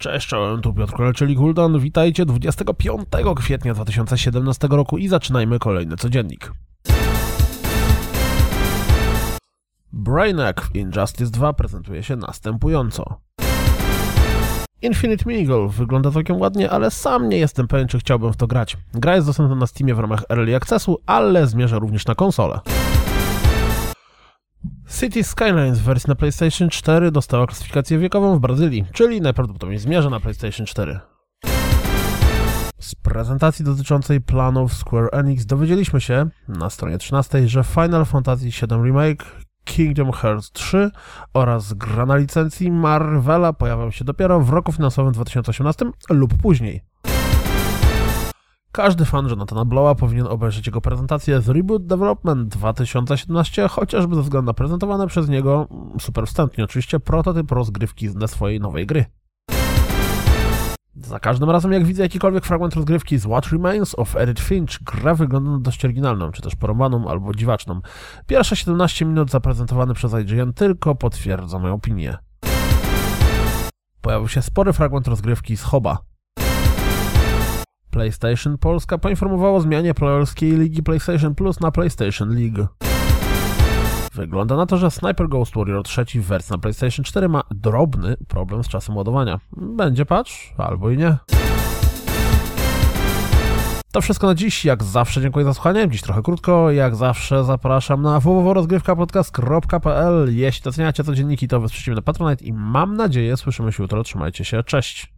Cześć, czołem, tu Piotr Kole, czyli Guldan. Witajcie 25 kwietnia 2017 roku i zaczynajmy kolejny codziennik. Brainiac w Injustice 2 prezentuje się następująco. Infinite Meagle wygląda całkiem ładnie, ale sam nie jestem pewien, czy chciałbym w to grać. Gra jest dostępna na Steamie w ramach Early Accessu, ale zmierza również na konsolę. City Skylines w wersji na PlayStation 4 dostała klasyfikację wiekową w Brazylii, czyli najprawdopodobniej zmierza na PlayStation 4. Z prezentacji dotyczącej planów Square Enix dowiedzieliśmy się na stronie 13, że Final Fantasy VII Remake, Kingdom Hearts 3 oraz gra na licencji Marvela pojawią się dopiero w roku finansowym 2018 lub później. Każdy fan Jonathana Blowa powinien obejrzeć jego prezentację z Reboot Development 2017, chociażby ze względu na prezentowane przez niego, super wstępnie oczywiście, prototyp rozgrywki ze swojej nowej gry. Za każdym razem, jak widzę jakikolwiek fragment rozgrywki z What Remains of Edith Finch, gra wygląda na dość oryginalną, czy też porąbaną albo dziwaczną. Pierwsze 17 minut zaprezentowane przez IGN tylko potwierdza moją opinię. Pojawił się spory fragment rozgrywki z Hoba. PlayStation Polska poinformowało o zmianie playerskiej ligi PlayStation Plus na PlayStation League. Wygląda na to, że Sniper Ghost Warrior 3 w wersji na PlayStation 4 ma drobny problem z czasem ładowania. Będzie patch, albo i nie. To wszystko na dziś. Jak zawsze dziękuję za słuchanie. Dziś trochę krótko. Jak zawsze zapraszam na www.rozgrywkapodcast.pl Jeśli doceniacie codzienniki, to wesprzyjcie na Patronite i mam nadzieję słyszymy się jutro. Trzymajcie się. Cześć!